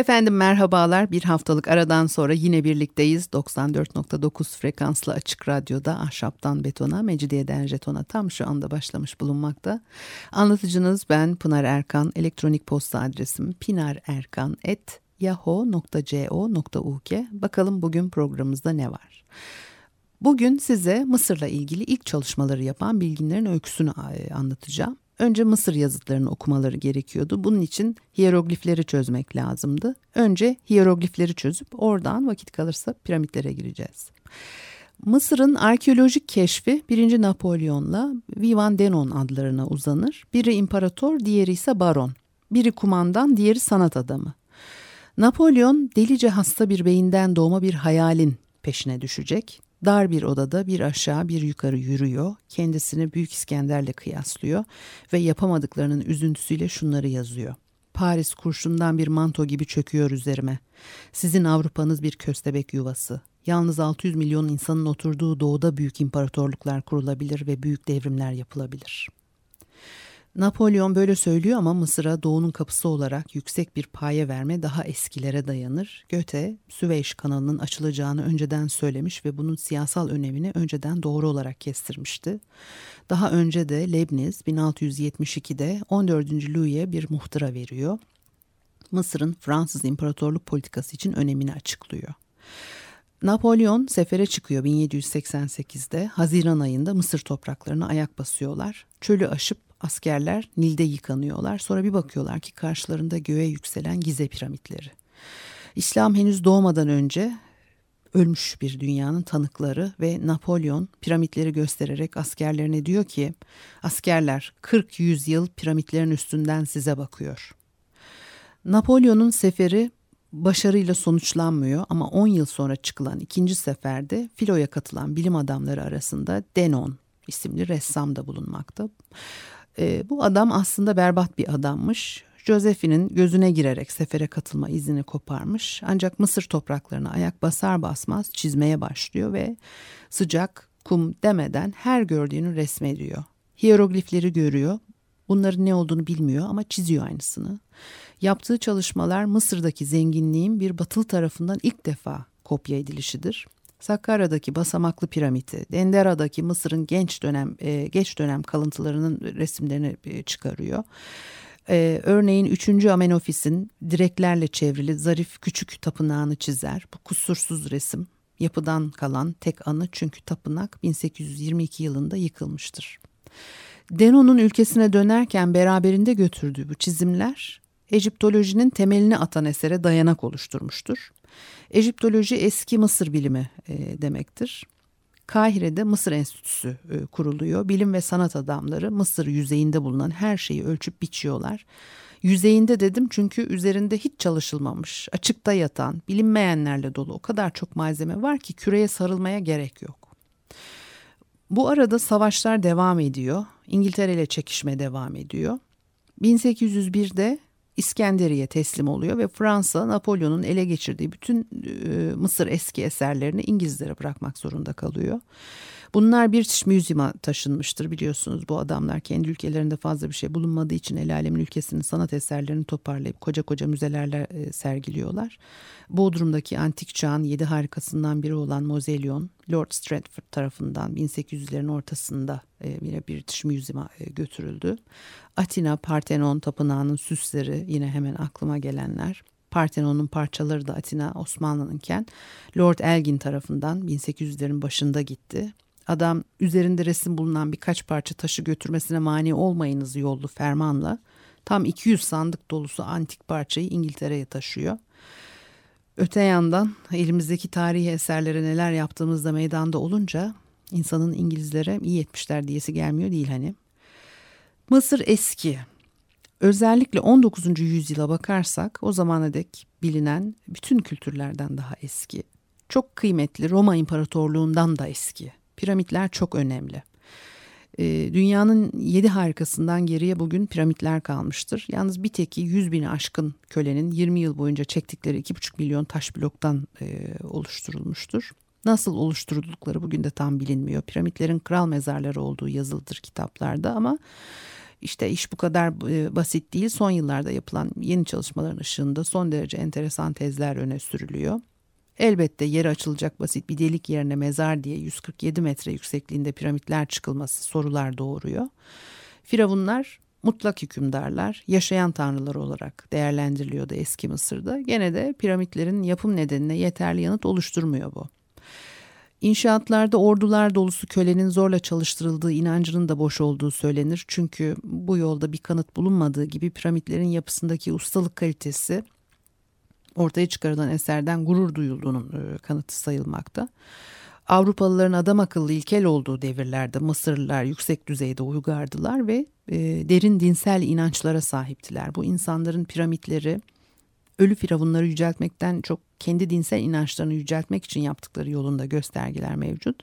Efendim merhabalar. Bir haftalık aradan sonra yine birlikteyiz. 94.9 frekanslı açık radyoda ahşaptan betona, mecidiyeden jetona tam şu anda başlamış bulunmakta. Anlatıcınız ben Pınar Erkan. Elektronik posta adresim pinarerkan.yahoo.co.uk Bakalım bugün programımızda ne var? Bugün size Mısır'la ilgili ilk çalışmaları yapan bilginlerin öyküsünü e, anlatacağım. Önce Mısır yazıtlarını okumaları gerekiyordu. Bunun için hieroglifleri çözmek lazımdı. Önce hieroglifleri çözüp oradan vakit kalırsa piramitlere gireceğiz. Mısır'ın arkeolojik keşfi 1. Napolyon'la Vivan Denon adlarına uzanır. Biri imparator, diğeri ise baron. Biri kumandan, diğeri sanat adamı. Napolyon delice hasta bir beyinden doğma bir hayalin peşine düşecek. Dar bir odada bir aşağı bir yukarı yürüyor, kendisini Büyük İskender'le kıyaslıyor ve yapamadıklarının üzüntüsüyle şunları yazıyor. Paris kurşundan bir manto gibi çöküyor üzerime. Sizin Avrupa'nız bir köstebek yuvası. Yalnız 600 milyon insanın oturduğu doğuda büyük imparatorluklar kurulabilir ve büyük devrimler yapılabilir.'' Napolyon böyle söylüyor ama Mısır'a doğunun kapısı olarak yüksek bir paye verme daha eskilere dayanır. Göte, Süveyş kanalının açılacağını önceden söylemiş ve bunun siyasal önemini önceden doğru olarak kestirmişti. Daha önce de Leibniz 1672'de 14. Louis'e bir muhtıra veriyor. Mısır'ın Fransız imparatorluk politikası için önemini açıklıyor. Napolyon sefere çıkıyor 1788'de. Haziran ayında Mısır topraklarına ayak basıyorlar. Çölü aşıp askerler Nil'de yıkanıyorlar. Sonra bir bakıyorlar ki karşılarında göğe yükselen Gize piramitleri. İslam henüz doğmadan önce ölmüş bir dünyanın tanıkları ve Napolyon piramitleri göstererek askerlerine diyor ki askerler 40-100 yıl piramitlerin üstünden size bakıyor. Napolyon'un seferi başarıyla sonuçlanmıyor ama 10 yıl sonra çıkılan ikinci seferde filoya katılan bilim adamları arasında Denon isimli ressam da bulunmakta. E, bu adam aslında berbat bir adammış. Josephine'in gözüne girerek sefere katılma izini koparmış. Ancak Mısır topraklarına ayak basar basmaz çizmeye başlıyor ve sıcak kum demeden her gördüğünü resmediyor. Hieroglifleri görüyor. Bunların ne olduğunu bilmiyor ama çiziyor aynısını. Yaptığı çalışmalar Mısır'daki zenginliğin bir batıl tarafından ilk defa kopya edilişidir. Sakarya'daki basamaklı piramidi, Dendera'daki Mısır'ın genç dönem e, geç dönem kalıntılarının resimlerini e, çıkarıyor. Ee, örneğin 3. Amenofis'in direklerle çevrili zarif küçük tapınağını çizer. Bu kusursuz resim yapıdan kalan tek anı çünkü tapınak 1822 yılında yıkılmıştır. Denon'un ülkesine dönerken beraberinde götürdüğü bu çizimler Egiptolojinin temelini atan esere dayanak oluşturmuştur. Egiptoloji eski Mısır bilimi e, demektir. Kahire'de Mısır Enstitüsü e, kuruluyor. Bilim ve sanat adamları Mısır yüzeyinde bulunan her şeyi ölçüp biçiyorlar. Yüzeyinde dedim çünkü üzerinde hiç çalışılmamış, açıkta yatan, bilinmeyenlerle dolu o kadar çok malzeme var ki küreye sarılmaya gerek yok. Bu arada savaşlar devam ediyor. İngiltere ile çekişme devam ediyor. 1801'de İskenderiye teslim oluyor ve Fransa Napolyon'un ele geçirdiği bütün e, Mısır eski eserlerini İngilizlere bırakmak zorunda kalıyor. Bunlar British Museum'a taşınmıştır biliyorsunuz. Bu adamlar kendi ülkelerinde fazla bir şey bulunmadığı için el alemin ülkesinin sanat eserlerini toparlayıp koca koca müzelerle e, sergiliyorlar. Bodrum'daki antik çağın yedi harikasından biri olan Mozelyon, Lord Stratford tarafından 1800'lerin ortasında e, yine British Museum'a e, götürüldü. Atina Parthenon tapınağının süsleri yine hemen aklıma gelenler. Partenon'un parçaları da Atina Osmanlı'nınken Lord Elgin tarafından 1800'lerin başında gitti. Adam üzerinde resim bulunan birkaç parça taşı götürmesine mani olmayınız yollu fermanla tam 200 sandık dolusu antik parçayı İngiltere'ye taşıyor. Öte yandan elimizdeki tarihi eserlere neler yaptığımızda meydanda olunca insanın İngilizlere iyi etmişler diyesi gelmiyor değil hani. Mısır eski. Özellikle 19. yüzyıla bakarsak o zamana dek bilinen bütün kültürlerden daha eski. Çok kıymetli Roma İmparatorluğundan da eski Piramitler çok önemli. E, dünyanın yedi harikasından geriye bugün piramitler kalmıştır. Yalnız bir teki 100 bini aşkın kölenin 20 yıl boyunca çektikleri 2,5 milyon taş bloktan e, oluşturulmuştur. Nasıl oluşturuldukları bugün de tam bilinmiyor. Piramitlerin kral mezarları olduğu yazılıdır kitaplarda ama işte iş bu kadar e, basit değil. Son yıllarda yapılan yeni çalışmaların ışığında son derece enteresan tezler öne sürülüyor. Elbette yeri açılacak basit bir delik yerine mezar diye 147 metre yüksekliğinde piramitler çıkılması sorular doğuruyor. Firavunlar mutlak hükümdarlar, yaşayan tanrılar olarak değerlendiriliyordu eski Mısır'da. Gene de piramitlerin yapım nedenine yeterli yanıt oluşturmuyor bu. İnşaatlarda ordular dolusu kölenin zorla çalıştırıldığı inancının da boş olduğu söylenir. Çünkü bu yolda bir kanıt bulunmadığı gibi piramitlerin yapısındaki ustalık kalitesi ortaya çıkarılan eserden gurur duyulduğunun e, kanıtı sayılmakta. Avrupalıların adam akıllı ilkel olduğu devirlerde Mısırlılar yüksek düzeyde uygardılar ve e, derin dinsel inançlara sahiptiler. Bu insanların piramitleri ölü firavunları yüceltmekten çok kendi dinsel inançlarını yüceltmek için yaptıkları yolunda göstergeler mevcut.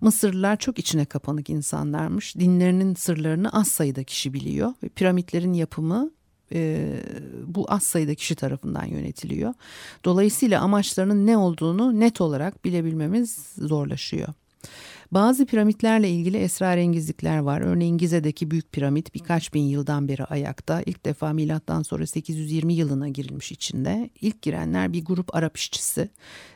Mısırlılar çok içine kapanık insanlarmış. Dinlerinin sırlarını az sayıda kişi biliyor ve piramitlerin yapımı e, bu az sayıda kişi tarafından yönetiliyor. Dolayısıyla amaçlarının ne olduğunu net olarak bilebilmemiz zorlaşıyor. Bazı piramitlerle ilgili esrarengizlikler var. Örneğin Gize'deki büyük piramit birkaç bin yıldan beri ayakta. İlk defa milattan sonra 820 yılına girilmiş içinde. İlk girenler bir grup Arap işçisi.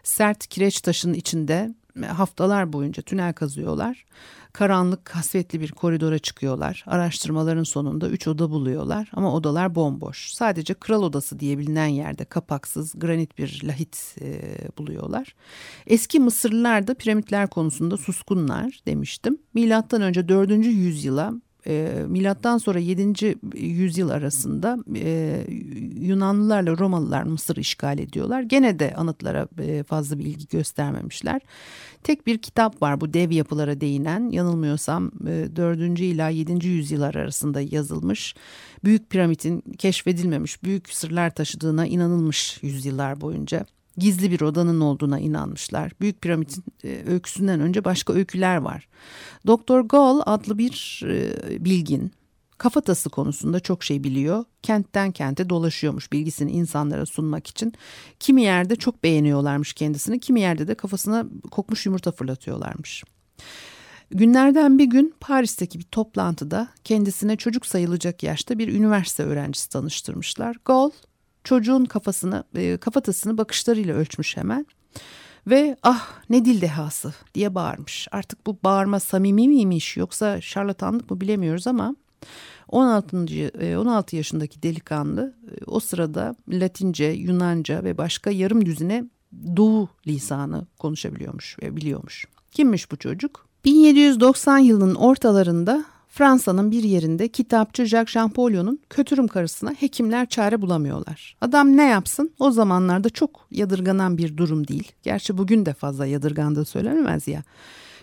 Sert kireç taşının içinde haftalar boyunca tünel kazıyorlar. Karanlık, kasvetli bir koridora çıkıyorlar. Araştırmaların sonunda üç oda buluyorlar ama odalar bomboş. Sadece kral odası diye bilinen yerde kapaksız granit bir lahit e, buluyorlar. Eski Mısırlılar da piramitler konusunda suskunlar demiştim. Milattan önce 4. yüzyıla e, milattan sonra 7. yüzyıl arasında e, Yunanlılarla Romalılar Mısır işgal ediyorlar. Gene de anıtlara e, fazla bir ilgi göstermemişler. Tek bir kitap var bu dev yapılara değinen yanılmıyorsam e, 4. ila 7. yüzyıllar arasında yazılmış. Büyük piramidin keşfedilmemiş büyük sırlar taşıdığına inanılmış yüzyıllar boyunca gizli bir odanın olduğuna inanmışlar. Büyük piramidin e, öyküsünden önce başka öyküler var. Doktor Gall adlı bir e, bilgin kafatası konusunda çok şey biliyor. Kentten kente dolaşıyormuş bilgisini insanlara sunmak için. Kimi yerde çok beğeniyorlarmış kendisini, kimi yerde de kafasına kokmuş yumurta fırlatıyorlarmış. Günlerden bir gün Paris'teki bir toplantıda kendisine çocuk sayılacak yaşta bir üniversite öğrencisi tanıştırmışlar. Gall çocuğun kafasını, e, kafatasını bakışlarıyla ölçmüş hemen. Ve ah ne dil dehası diye bağırmış. Artık bu bağırma samimi miymiş yoksa şarlatanlık mı bilemiyoruz ama 16. 16 e, yaşındaki delikanlı e, o sırada Latince, Yunanca ve başka yarım düzine Doğu lisanı konuşabiliyormuş ve biliyormuş. Kimmiş bu çocuk? 1790 yılının ortalarında Fransa'nın bir yerinde kitapçı Jacques Champollion'un kötürüm karısına hekimler çare bulamıyorlar. Adam ne yapsın? O zamanlarda çok yadırganan bir durum değil. Gerçi bugün de fazla yadırgandığı söylenemez ya.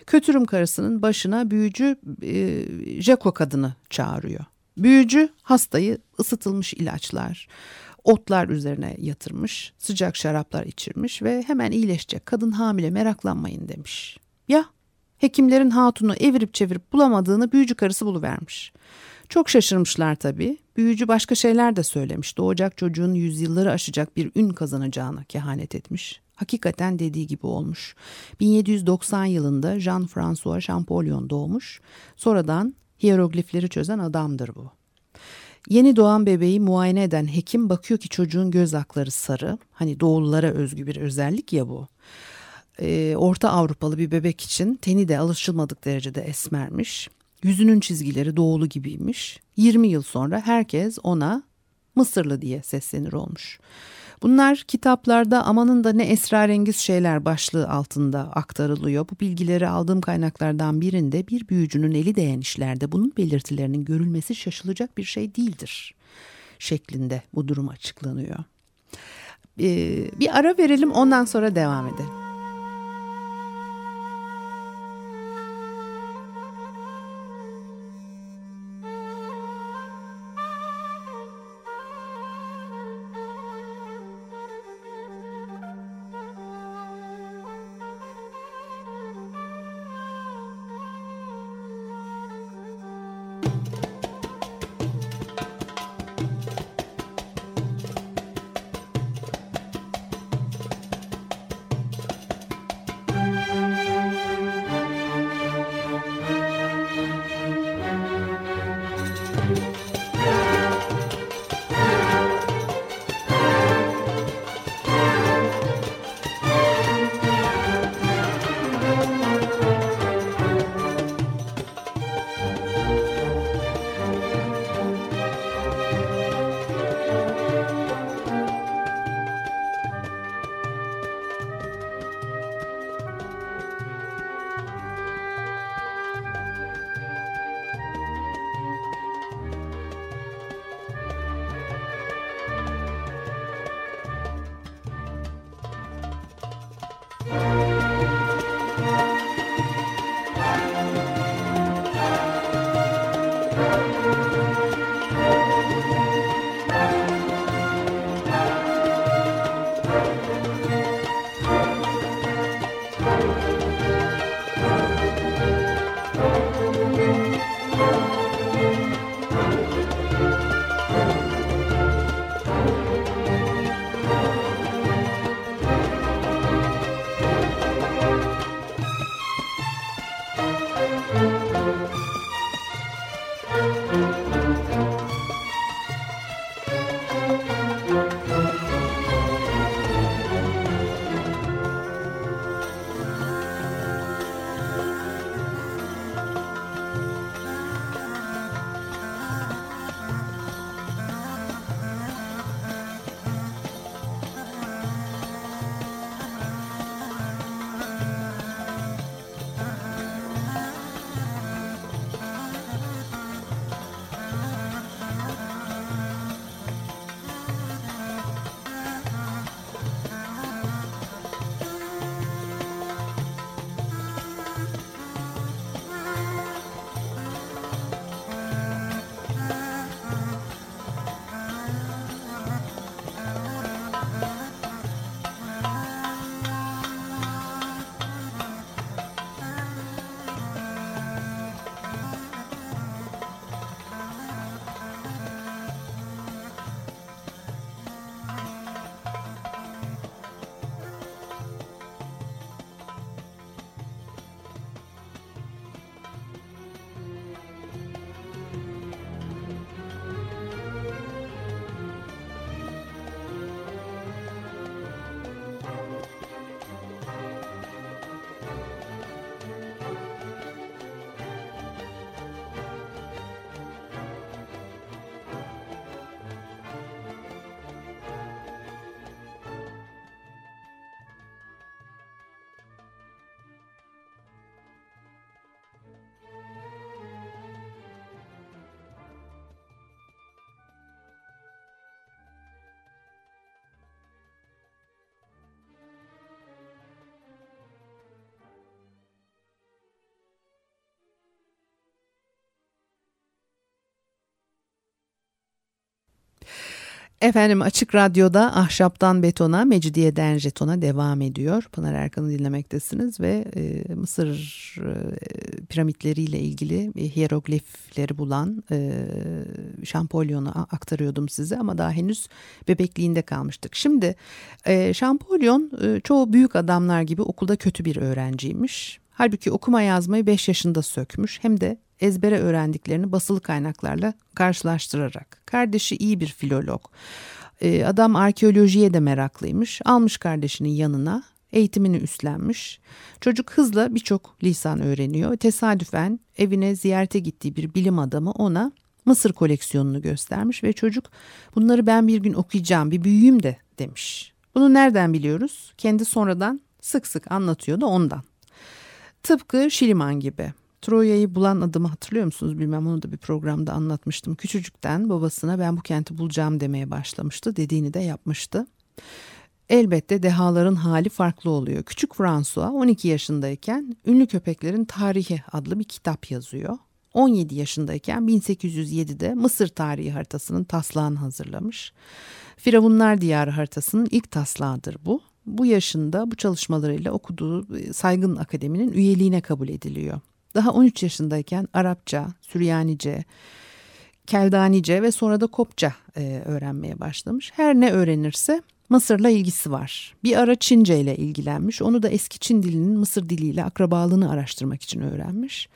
Kötürüm karısının başına büyücü e, Jeko kadını çağırıyor. Büyücü hastayı ısıtılmış ilaçlar, otlar üzerine yatırmış, sıcak şaraplar içirmiş ve hemen iyileşecek kadın hamile meraklanmayın demiş. Ya Hekimlerin hatunu evirip çevirip bulamadığını büyücü karısı buluvermiş. Çok şaşırmışlar tabii. Büyücü başka şeyler de söylemiş. Doğacak çocuğun yüzyılları aşacak bir ün kazanacağını kehanet etmiş. Hakikaten dediği gibi olmuş. 1790 yılında Jean-François Champollion doğmuş. Sonradan hieroglifleri çözen adamdır bu. Yeni doğan bebeği muayene eden hekim bakıyor ki çocuğun göz akları sarı. Hani doğullara özgü bir özellik ya bu e, Orta Avrupalı bir bebek için teni de alışılmadık derecede esmermiş. Yüzünün çizgileri doğulu gibiymiş. 20 yıl sonra herkes ona Mısırlı diye seslenir olmuş. Bunlar kitaplarda amanın da ne esrarengiz şeyler başlığı altında aktarılıyor. Bu bilgileri aldığım kaynaklardan birinde bir büyücünün eli değen işlerde bunun belirtilerinin görülmesi şaşılacak bir şey değildir şeklinde bu durum açıklanıyor. Ee, bir ara verelim ondan sonra devam edelim. Efendim Açık Radyo'da Ahşaptan Betona, Mecidiyeden Jeton'a devam ediyor. Pınar Erkan'ı dinlemektesiniz ve e, Mısır e, piramitleriyle ilgili e, hieroglifleri bulan e, Şampolyon'u aktarıyordum size ama daha henüz bebekliğinde kalmıştık. Şimdi e, Şampolyon e, çoğu büyük adamlar gibi okulda kötü bir öğrenciymiş. Halbuki okuma yazmayı 5 yaşında sökmüş hem de ezbere öğrendiklerini basılı kaynaklarla karşılaştırarak. Kardeşi iyi bir filolog. Ee, adam arkeolojiye de meraklıymış. Almış kardeşinin yanına eğitimini üstlenmiş. Çocuk hızla birçok lisan öğreniyor. Tesadüfen evine ziyarete gittiği bir bilim adamı ona Mısır koleksiyonunu göstermiş ve çocuk bunları ben bir gün okuyacağım bir büyüyeyim de demiş. Bunu nereden biliyoruz? Kendi sonradan sık sık anlatıyordu ondan. Tıpkı Şiliman gibi. Troya'yı bulan adımı hatırlıyor musunuz bilmem onu da bir programda anlatmıştım. Küçücükten babasına ben bu kenti bulacağım demeye başlamıştı. Dediğini de yapmıştı. Elbette dehaların hali farklı oluyor. Küçük François 12 yaşındayken Ünlü Köpeklerin Tarihi adlı bir kitap yazıyor. 17 yaşındayken 1807'de Mısır tarihi haritasının taslağını hazırlamış. Firavunlar Diyarı haritasının ilk taslağıdır bu. Bu yaşında bu çalışmalarıyla okuduğu e, saygın akademinin üyeliğine kabul ediliyor. Daha 13 yaşındayken Arapça, Süryanice, Keldanice ve sonra da Kopça e, öğrenmeye başlamış. Her ne öğrenirse Mısır'la ilgisi var. Bir ara Çince ile ilgilenmiş. Onu da eski Çin dilinin Mısır diliyle akrabalığını araştırmak için öğrenmiş.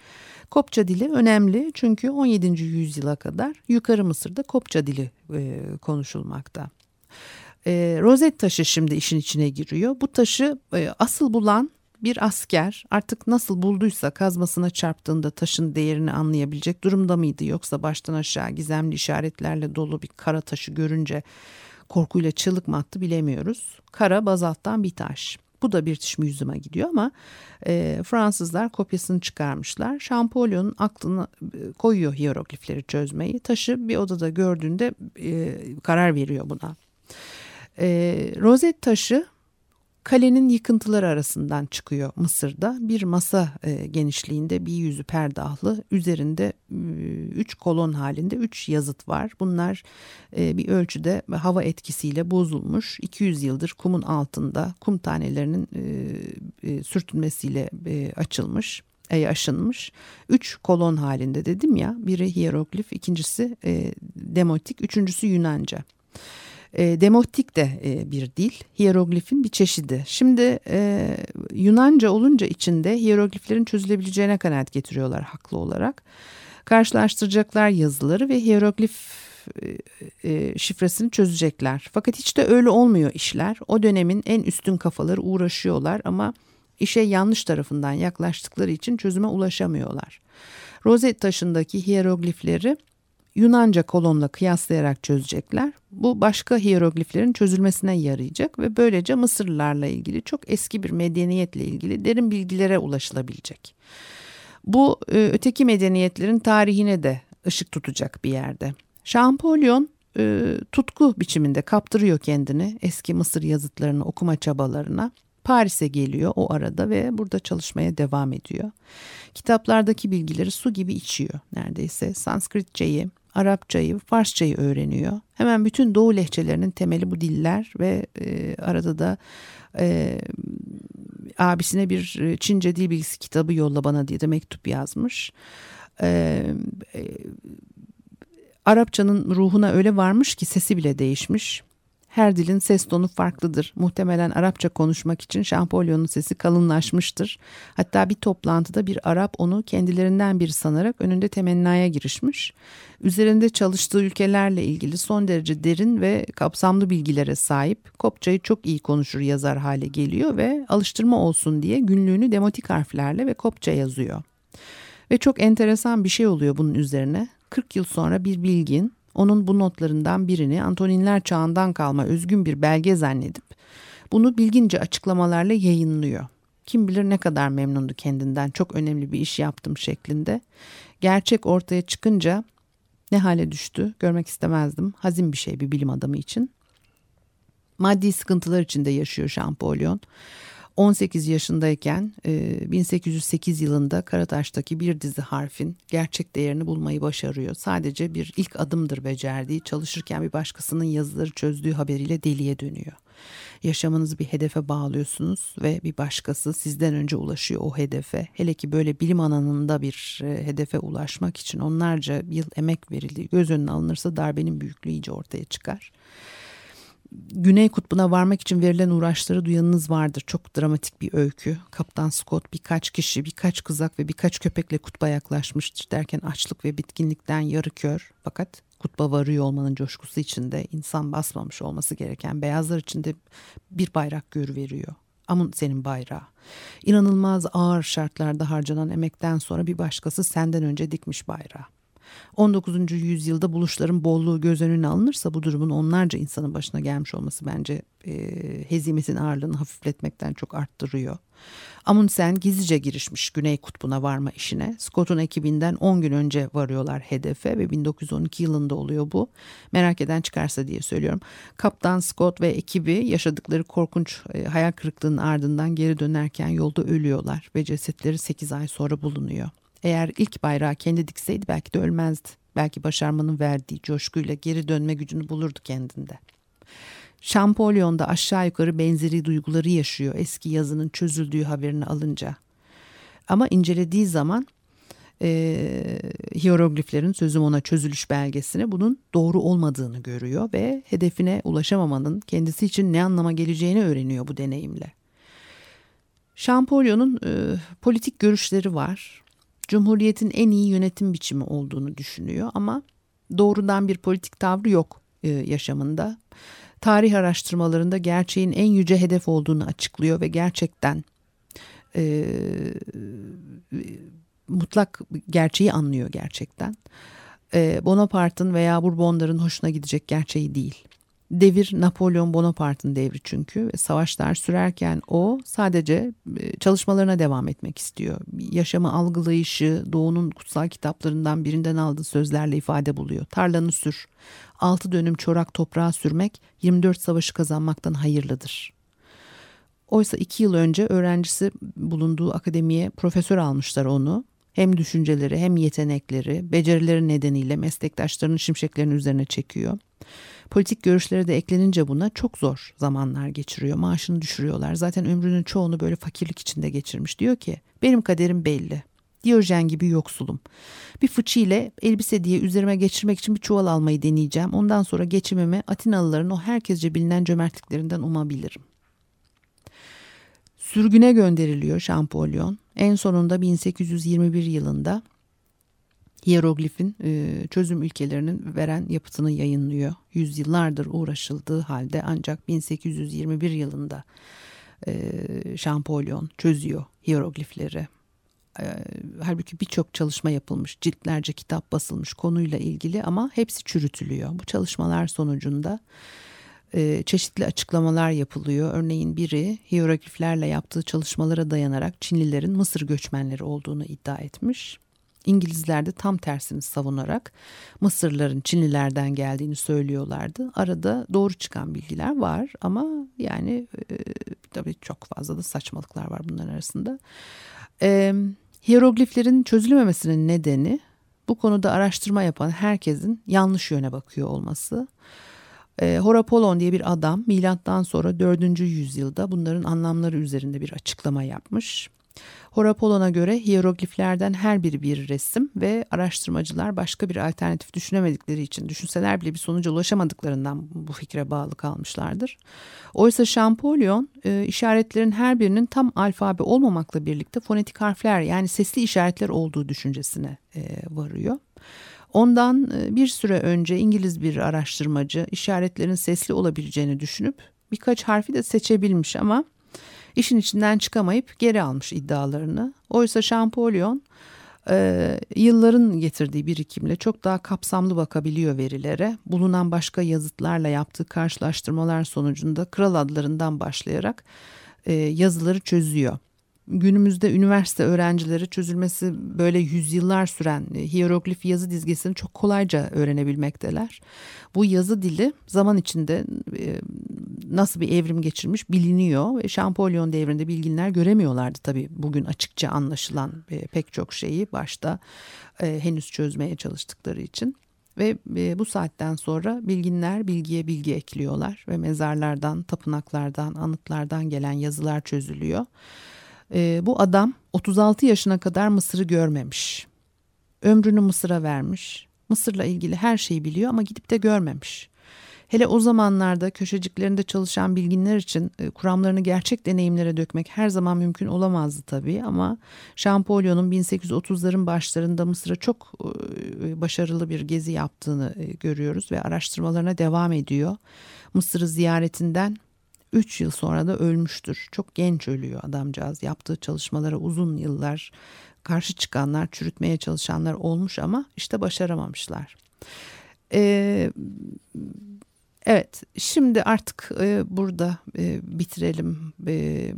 Kopça dili önemli çünkü 17. yüzyıla kadar Yukarı Mısır'da Kopça dili e, konuşulmakta. E, rozet taşı şimdi işin içine giriyor. Bu taşı e, asıl bulan bir asker artık nasıl bulduysa kazmasına çarptığında taşın değerini anlayabilecek durumda mıydı yoksa baştan aşağı gizemli işaretlerle dolu bir kara taşı görünce korkuyla çığlık mı attı bilemiyoruz. Kara bazalttan bir taş. Bu da British Museum'a gidiyor ama e, Fransızlar kopyasını çıkarmışlar. Şampolyon'un aklına e, koyuyor hieroglifleri çözmeyi. Taşı bir odada gördüğünde e, karar veriyor buna. E, rozet taşı kalenin yıkıntıları arasından çıkıyor Mısır'da. Bir masa e, genişliğinde bir yüzü perdahlı üzerinde üç kolon halinde üç yazıt var. Bunlar e, bir ölçüde hava etkisiyle bozulmuş 200 yıldır kumun altında kum tanelerinin e, sürtünmesiyle açılmış aşınmış. Üç kolon halinde dedim ya biri hieroglif ikincisi demotik üçüncüsü Yunanca. E, demotik de e, bir dil, hieroglifin bir çeşidi. Şimdi e, Yunanca olunca içinde hierogliflerin çözülebileceğine kanaat getiriyorlar haklı olarak. Karşılaştıracaklar yazıları ve hieroglif e, e, şifresini çözecekler. Fakat hiç de öyle olmuyor işler. O dönemin en üstün kafaları uğraşıyorlar ama işe yanlış tarafından yaklaştıkları için çözüme ulaşamıyorlar. Rozet taşındaki hieroglifleri Yunanca kolonla kıyaslayarak çözecekler. Bu başka hierogliflerin çözülmesine yarayacak ve böylece Mısırlılarla ilgili çok eski bir medeniyetle ilgili derin bilgilere ulaşılabilecek. Bu e, öteki medeniyetlerin tarihine de ışık tutacak bir yerde. Şampolyon e, tutku biçiminde kaptırıyor kendini eski Mısır yazıtlarını okuma çabalarına. Paris'e geliyor o arada ve burada çalışmaya devam ediyor. Kitaplardaki bilgileri su gibi içiyor neredeyse. Sanskritçeyi, Arapçayı, Farsçayı öğreniyor. Hemen bütün Doğu lehçelerinin temeli bu diller ve e, arada da e, abisine bir e, Çince dil bilgisi kitabı yolla bana diye de mektup yazmış. E, e, Arapçanın ruhuna öyle varmış ki sesi bile değişmiş. Her dilin ses tonu farklıdır. Muhtemelen Arapça konuşmak için Şampolyon'un sesi kalınlaşmıştır. Hatta bir toplantıda bir Arap onu kendilerinden biri sanarak önünde temennaya girişmiş. Üzerinde çalıştığı ülkelerle ilgili son derece derin ve kapsamlı bilgilere sahip. Kopçayı çok iyi konuşur yazar hale geliyor ve alıştırma olsun diye günlüğünü demotik harflerle ve Kopça yazıyor. Ve çok enteresan bir şey oluyor bunun üzerine. 40 yıl sonra bir bilgin onun bu notlarından birini Antoninler çağından kalma özgün bir belge zannedip bunu bilgince açıklamalarla yayınlıyor. Kim bilir ne kadar memnundu kendinden çok önemli bir iş yaptım şeklinde. Gerçek ortaya çıkınca ne hale düştü görmek istemezdim. Hazin bir şey bir bilim adamı için. Maddi sıkıntılar içinde yaşıyor Şampolyon. 18 yaşındayken 1808 e, yılında Karataş'taki bir dizi harfin gerçek değerini bulmayı başarıyor. Sadece bir ilk adımdır becerdiği çalışırken bir başkasının yazıları çözdüğü haberiyle deliye dönüyor. Yaşamınızı bir hedefe bağlıyorsunuz ve bir başkası sizden önce ulaşıyor o hedefe. Hele ki böyle bilim alanında bir e, hedefe ulaşmak için onlarca yıl emek verildiği göz önüne alınırsa darbenin büyüklüğü iyice ortaya çıkar. Güney Kutbu'na varmak için verilen uğraşları duyanınız vardır. Çok dramatik bir öykü. Kaptan Scott birkaç kişi, birkaç kızak ve birkaç köpekle kutba yaklaşmıştır derken açlık ve bitkinlikten yarı kör. Fakat kutba varıyor olmanın coşkusu içinde insan basmamış olması gereken beyazlar içinde bir bayrak görüveriyor. Amun senin bayrağı. İnanılmaz ağır şartlarda harcanan emekten sonra bir başkası senden önce dikmiş bayrağı. 19. yüzyılda buluşların bolluğu göz önüne alınırsa bu durumun onlarca insanın başına gelmiş olması bence e, hezimetin ağırlığını hafifletmekten çok arttırıyor. Amundsen gizlice girişmiş Güney Kutbu'na varma işine. Scott'un ekibinden 10 gün önce varıyorlar hedefe ve 1912 yılında oluyor bu. Merak eden çıkarsa diye söylüyorum. Kaptan Scott ve ekibi yaşadıkları korkunç e, hayal kırıklığının ardından geri dönerken yolda ölüyorlar ve cesetleri 8 ay sonra bulunuyor. Eğer ilk bayrağı kendi dikseydi belki de ölmezdi. Belki başarmanın verdiği coşkuyla geri dönme gücünü bulurdu kendinde. Şampolyon'da aşağı yukarı benzeri duyguları yaşıyor eski yazının çözüldüğü haberini alınca. Ama incelediği zaman e, hierogliflerin sözüm ona çözülüş belgesini bunun doğru olmadığını görüyor ve hedefine ulaşamamanın kendisi için ne anlama geleceğini öğreniyor bu deneyimle. Şampolyon'un e, politik görüşleri var. Cumhuriyetin en iyi yönetim biçimi olduğunu düşünüyor ama doğrudan bir politik tavrı yok e, yaşamında. Tarih araştırmalarında gerçeğin en yüce hedef olduğunu açıklıyor ve gerçekten e, mutlak gerçeği anlıyor gerçekten. E, Bonaparte'ın veya Bourbonların hoşuna gidecek gerçeği değil. Devir Napolyon Bonaparte'ın devri çünkü savaşlar sürerken o sadece e, çalışmalarına devam etmek istiyor. Yaşamı algılayışı doğunun kutsal kitaplarından birinden aldığı sözlerle ifade buluyor. Tarlanı sür, altı dönüm çorak toprağa sürmek 24 savaşı kazanmaktan hayırlıdır. Oysa iki yıl önce öğrencisi bulunduğu akademiye profesör almışlar onu. Hem düşünceleri hem yetenekleri, becerileri nedeniyle meslektaşlarının şimşeklerini üzerine çekiyor. Politik görüşleri de eklenince buna çok zor zamanlar geçiriyor. Maaşını düşürüyorlar. Zaten ömrünün çoğunu böyle fakirlik içinde geçirmiş. Diyor ki benim kaderim belli. Diyojen gibi yoksulum. Bir fıçı ile elbise diye üzerime geçirmek için bir çuval almayı deneyeceğim. Ondan sonra geçimimi Atinalıların o herkesce bilinen cömertliklerinden umabilirim. Sürgüne gönderiliyor Şampolyon. En sonunda 1821 yılında hieroglifin e, çözüm ülkelerinin veren yapıtını yayınlıyor. Yüzyıllardır uğraşıldığı halde ancak 1821 yılında e, Şampolyon çözüyor hieroglifleri. E, halbuki birçok çalışma yapılmış, ciltlerce kitap basılmış konuyla ilgili ama hepsi çürütülüyor. Bu çalışmalar sonucunda e, çeşitli açıklamalar yapılıyor. Örneğin biri hierogliflerle yaptığı çalışmalara dayanarak Çinlilerin Mısır göçmenleri olduğunu iddia etmiş. İngilizler de tam tersini savunarak Mısırların Çinlilerden geldiğini söylüyorlardı. Arada doğru çıkan bilgiler var ama yani e, tabii çok fazla da saçmalıklar var bunların arasında. E, hierogliflerin çözülememesinin nedeni bu konuda araştırma yapan herkesin yanlış yöne bakıyor olması. E, Horapolon diye bir adam milattan sonra 4. yüzyılda bunların anlamları üzerinde bir açıklama yapmış. Horapolon'a göre hierogliflerden her biri bir resim ve araştırmacılar başka bir alternatif düşünemedikleri için düşünseler bile bir sonuca ulaşamadıklarından bu fikre bağlı kalmışlardır. Oysa Champollion e, işaretlerin her birinin tam alfabe olmamakla birlikte fonetik harfler yani sesli işaretler olduğu düşüncesine e, varıyor. Ondan e, bir süre önce İngiliz bir araştırmacı işaretlerin sesli olabileceğini düşünüp birkaç harfi de seçebilmiş ama işin içinden çıkamayıp geri almış iddialarını. Oysa Champollion e, yılların getirdiği birikimle çok daha kapsamlı bakabiliyor verilere. Bulunan başka yazıtlarla yaptığı karşılaştırmalar sonucunda kral adlarından başlayarak e, yazıları çözüyor günümüzde üniversite öğrencileri çözülmesi böyle yüzyıllar süren e, hieroglif yazı dizgesini çok kolayca öğrenebilmekteler. Bu yazı dili zaman içinde e, nasıl bir evrim geçirmiş biliniyor ve Şampolyon devrinde bilginler göremiyorlardı tabii bugün açıkça anlaşılan e, pek çok şeyi başta henüz çözmeye çalıştıkları için. Ve bu saatten sonra bilginler bilgiye bilgi ekliyorlar ve mezarlardan, tapınaklardan, anıtlardan gelen yazılar çözülüyor. E, bu adam 36 yaşına kadar Mısır'ı görmemiş. Ömrünü Mısır'a vermiş. Mısır'la ilgili her şeyi biliyor ama gidip de görmemiş. Hele o zamanlarda köşeciklerinde çalışan bilginler için e, kuramlarını gerçek deneyimlere dökmek her zaman mümkün olamazdı tabii ama Şampolyon'un 1830'ların başlarında Mısır'a çok e, başarılı bir gezi yaptığını e, görüyoruz ve araştırmalarına devam ediyor. Mısır'ı ziyaretinden 3 yıl sonra da ölmüştür. Çok genç ölüyor adamcağız. Yaptığı çalışmalara uzun yıllar karşı çıkanlar, çürütmeye çalışanlar olmuş ama işte başaramamışlar. Ee, evet, şimdi artık e, burada e, bitirelim. E,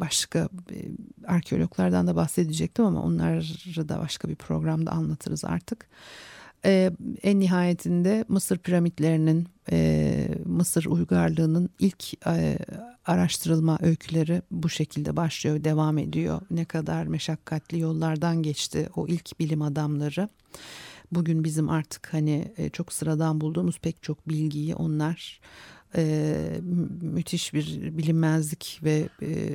başka e, arkeologlardan da bahsedecektim ama onları da başka bir programda anlatırız artık. E, en nihayetinde Mısır piramitlerinin, e, Mısır uygarlığının ilk e, araştırılma öyküleri bu şekilde başlıyor, devam ediyor. Ne kadar meşakkatli yollardan geçti o ilk bilim adamları. Bugün bizim artık hani e, çok sıradan bulduğumuz pek çok bilgiyi onlar e, müthiş bir bilinmezlik ve e,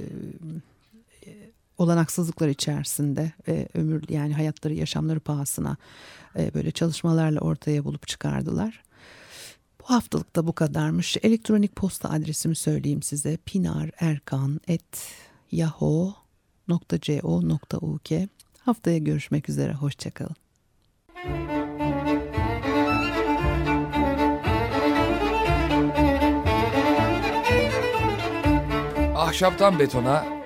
olanaksızlıklar içerisinde e, ömür yani hayatları yaşamları pahasına e, böyle çalışmalarla ortaya bulup çıkardılar. Bu haftalık da bu kadarmış. Elektronik posta adresimi söyleyeyim size. pinarerkan.yahoo.co.uk Haftaya görüşmek üzere. Hoşçakalın. Ahşaptan betona,